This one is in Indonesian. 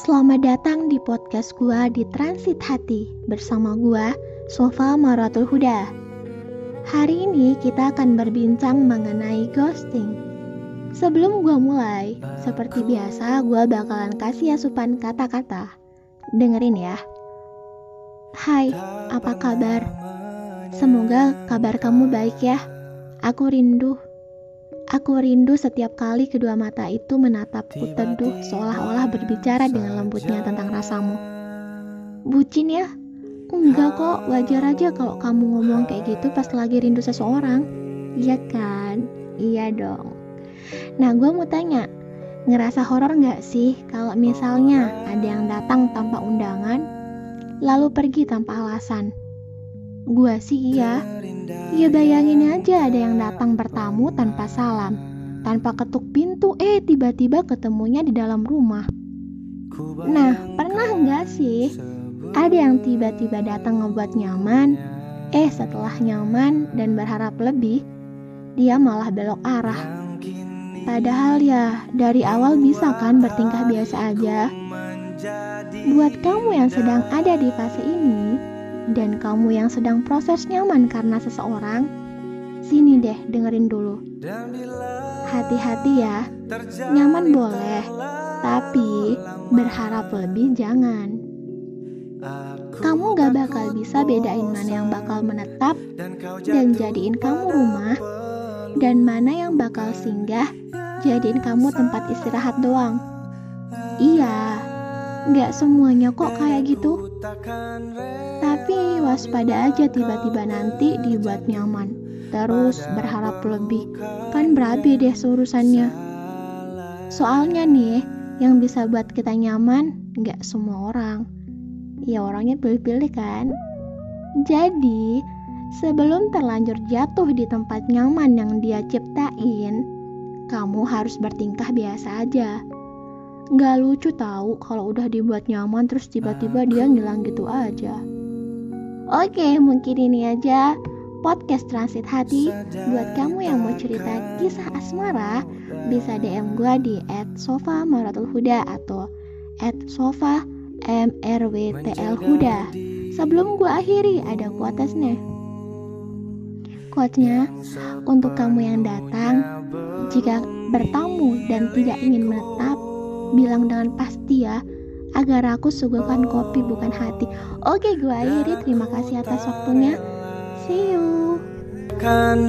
Selamat datang di podcast gua di Transit Hati bersama gua Sofa Maratul Huda. Hari ini kita akan berbincang mengenai ghosting. Sebelum gua mulai, seperti biasa gua bakalan kasih asupan kata-kata. Dengerin ya. Hai, apa kabar? Semoga kabar kamu baik ya. Aku rindu Aku rindu setiap kali kedua mata itu menatapku teduh seolah-olah berbicara dengan lembutnya tentang rasamu. Bucin ya? Enggak kok, wajar aja kalau kamu ngomong kayak gitu pas lagi rindu seseorang. Iya kan? Iya dong. Nah, gue mau tanya, ngerasa horor nggak sih kalau misalnya ada yang datang tanpa undangan, lalu pergi tanpa alasan? Gua sih iya. Ya bayangin aja ada yang datang bertamu tanpa salam, tanpa ketuk pintu, eh tiba-tiba ketemunya di dalam rumah. Nah, pernah nggak sih ada yang tiba-tiba datang ngebuat nyaman, eh setelah nyaman dan berharap lebih, dia malah belok arah. Padahal ya dari awal bisa kan bertingkah biasa aja. Buat kamu yang sedang ada di fase ini, dan kamu yang sedang proses nyaman karena seseorang, sini deh dengerin dulu. Hati-hati ya, nyaman boleh, tapi berharap lebih jangan. Kamu gak bakal bisa bedain mana yang bakal menetap dan jadiin kamu rumah, dan mana yang bakal singgah jadiin kamu tempat istirahat doang. Iya, gak semuanya kok kayak gitu. Waspada aja tiba-tiba nanti dibuat nyaman. Terus berharap lebih. Kan berabe deh seurusannya. Soalnya nih, yang bisa buat kita nyaman nggak semua orang. Ya orangnya pilih-pilih kan. Jadi, sebelum terlanjur jatuh di tempat nyaman yang dia ciptain, kamu harus bertingkah biasa aja. Gak lucu tahu kalau udah dibuat nyaman terus tiba-tiba dia ngilang gitu aja. Oke, mungkin ini aja podcast Transit Hati. Buat kamu yang mau cerita kisah asmara, bisa DM gue di @sofa maratul huda atau @sofa mrwtl huda. Sebelum gue akhiri, ada quotesnya. Quotesnya, untuk kamu yang datang, jika bertamu dan tidak ingin menetap, bilang dengan pasti ya agar aku suguhkan kopi bukan hati. Oke, gue akhiri. Terima kasih atas waktunya. See you. Kan